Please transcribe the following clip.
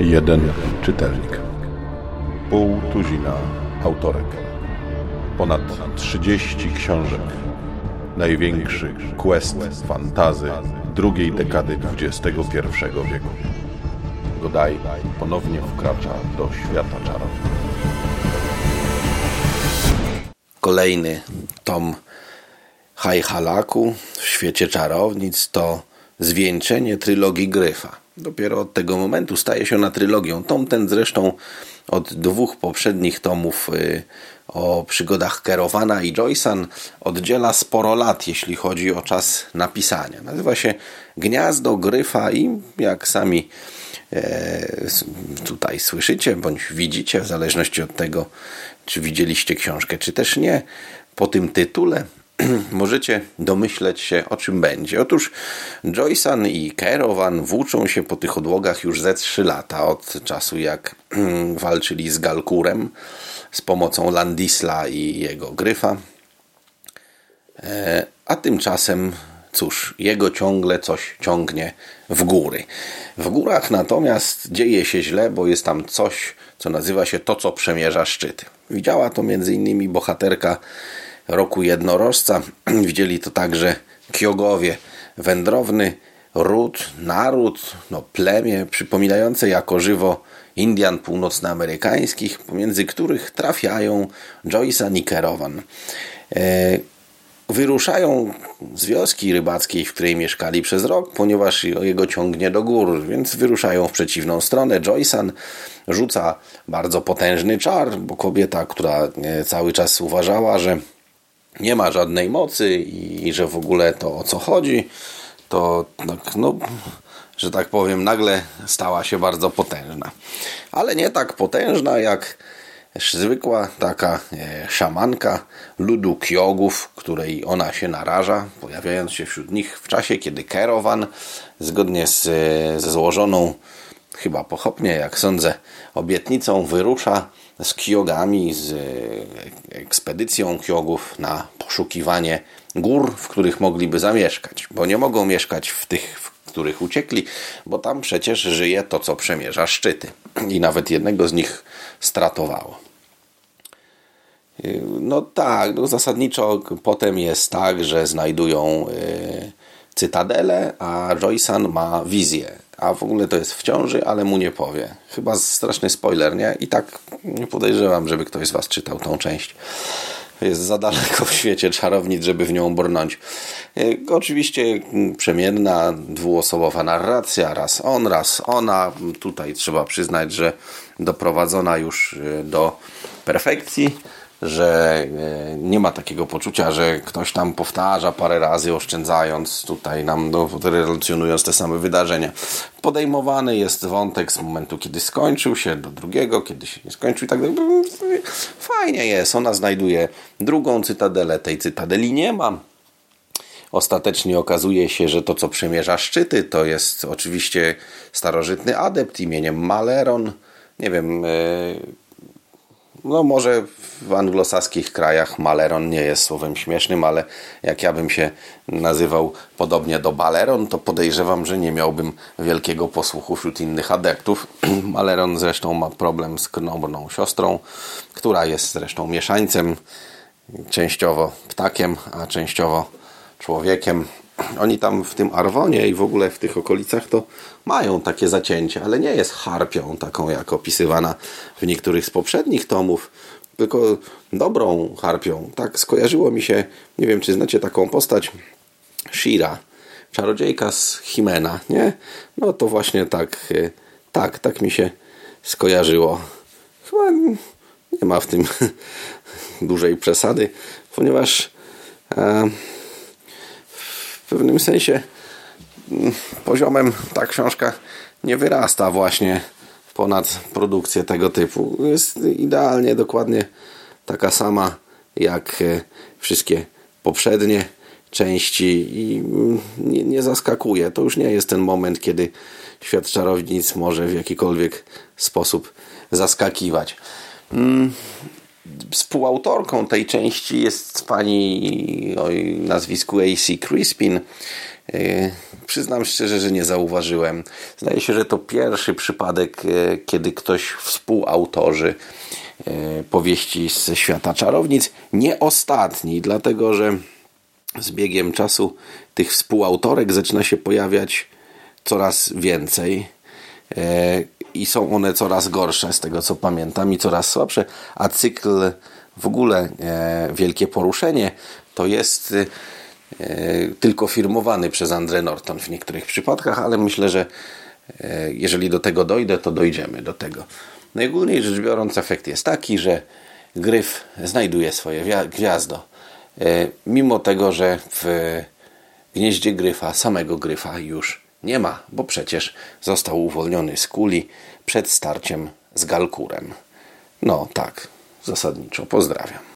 Jeden czytelnik. Pół tuzina autorek. Ponad 30 książek. Największy quest fantazy drugiej dekady XXI wieku. Godaj ponownie wkracza do świata czarów. Kolejny tom Hajhalaku w świecie czarownic to zwieńczenie trylogii Gryfa. Dopiero od tego momentu staje się ona trylogią. Tom ten zresztą od dwóch poprzednich tomów y, o przygodach Kerowana i Joycean oddziela sporo lat, jeśli chodzi o czas napisania. Nazywa się Gniazdo Gryfa i jak sami e, tutaj słyszycie bądź widzicie, w zależności od tego, czy widzieliście książkę, czy też nie, po tym tytule możecie domyśleć się, o czym będzie. Otóż Joycean i Kerowan włóczą się po tych odłogach już ze trzy lata, od czasu jak walczyli z Galkurem z pomocą Landisla i jego gryfa. E, a tymczasem, cóż, jego ciągle coś ciągnie w góry. W górach natomiast dzieje się źle, bo jest tam coś, co nazywa się to, co przemierza szczyty. Widziała to m.in. bohaterka roku jednorożca. Widzieli to także Kiogowie, wędrowny ród, naród, no, plemię przypominające jako żywo Indian północnoamerykańskich, pomiędzy których trafiają Joyce i Kerowan. E, wyruszają z wioski rybackiej, w której mieszkali przez rok, ponieważ jego ciągnie do gór, więc wyruszają w przeciwną stronę. Joysan rzuca bardzo potężny czar, bo kobieta, która e, cały czas uważała, że nie ma żadnej mocy i że w ogóle to o co chodzi, to tak, no, że tak powiem, nagle stała się bardzo potężna. Ale nie tak potężna jak zwykła taka e, szamanka ludu Kiogów, której ona się naraża, pojawiając się wśród nich w czasie, kiedy Kerowan, zgodnie z, ze złożoną chyba pochopnie, jak sądzę, obietnicą wyrusza z Kiogami, z e, ekspedycją Kiogów na poszukiwanie gór, w których mogliby zamieszkać, bo nie mogą mieszkać w tych, w których uciekli, bo tam przecież żyje to, co przemierza szczyty. I nawet jednego z nich stratowało. No tak, no zasadniczo potem jest tak, że znajdują e, cytadelę, a Joysan ma wizję. A w ogóle to jest w ciąży, ale mu nie powie. Chyba straszny spoiler, nie? I tak nie podejrzewam, żeby ktoś z Was czytał tą część jest za daleko w świecie czarownic, żeby w nią brnąć. E, oczywiście przemienna, dwuosobowa narracja, raz on, raz ona. Tutaj trzeba przyznać, że doprowadzona już e, do perfekcji że e, nie ma takiego poczucia, że ktoś tam powtarza parę razy, oszczędzając tutaj nam, no, relacjonując te same wydarzenia. Podejmowany jest wątek z momentu, kiedy skończył się, do drugiego, kiedy się nie skończył i tak dalej. Fajnie jest, ona znajduje drugą cytadelę, tej cytadeli nie ma. Ostatecznie okazuje się, że to, co przemierza szczyty, to jest oczywiście starożytny adept imieniem Maleron. Nie wiem, e, no może w anglosaskich krajach Maleron nie jest słowem śmiesznym, ale jak ja bym się nazywał podobnie do Baleron, to podejrzewam, że nie miałbym wielkiego posłuchu wśród innych adeptów. Maleron zresztą ma problem z krnąbrną siostrą, która jest zresztą mieszańcem, częściowo ptakiem, a częściowo człowiekiem. Oni tam w tym Arwonie i w ogóle w tych okolicach to mają takie zacięcie, ale nie jest harpią taką jak opisywana w niektórych z poprzednich tomów, tylko dobrą harpią. Tak skojarzyło mi się, nie wiem czy znacie taką postać, Shira, czarodziejka z Himena, nie? No to właśnie tak, e, tak, tak mi się skojarzyło. Chyba nie ma w tym dużej przesady, ponieważ e, w pewnym sensie mm, poziomem ta książka nie wyrasta właśnie ponad produkcję tego typu. Jest idealnie, dokładnie taka sama jak e, wszystkie poprzednie części i mm, nie, nie, zaskakuje. To już nie jest ten moment, kiedy świat czarownic może w jakikolwiek sposób zaskakiwać. Współautorką tej części jest pani o nazwisku AC Crispin. E, przyznam szczerze, że nie zauważyłem. Zdaje się, że to pierwszy przypadek, e, kiedy ktoś współautorzy e, powieści z świata czarownic. Nie ostatni, dlatego że z biegiem czasu tych współautorek zaczyna się pojawiać coraz więcej i są one coraz gorsze z tego co pamiętam i coraz słabsze, a cykl w ogóle Wielkie Poruszenie to jest E, tylko firmowany przez Andre Norton w niektórych przypadkach, ale myślę, że e, jeżeli do tego dojdę, to dojdziemy do tego. Najogólniej rzecz biorąc, efekt jest taki, że gryf znajduje swoje gwiazdo. E, mimo tego, że w gnieździe gryfa, samego gryfa już nie ma, bo przecież został uwolniony z kuli przed starciem z Galkurem. No tak, zasadniczo. Pozdrawiam.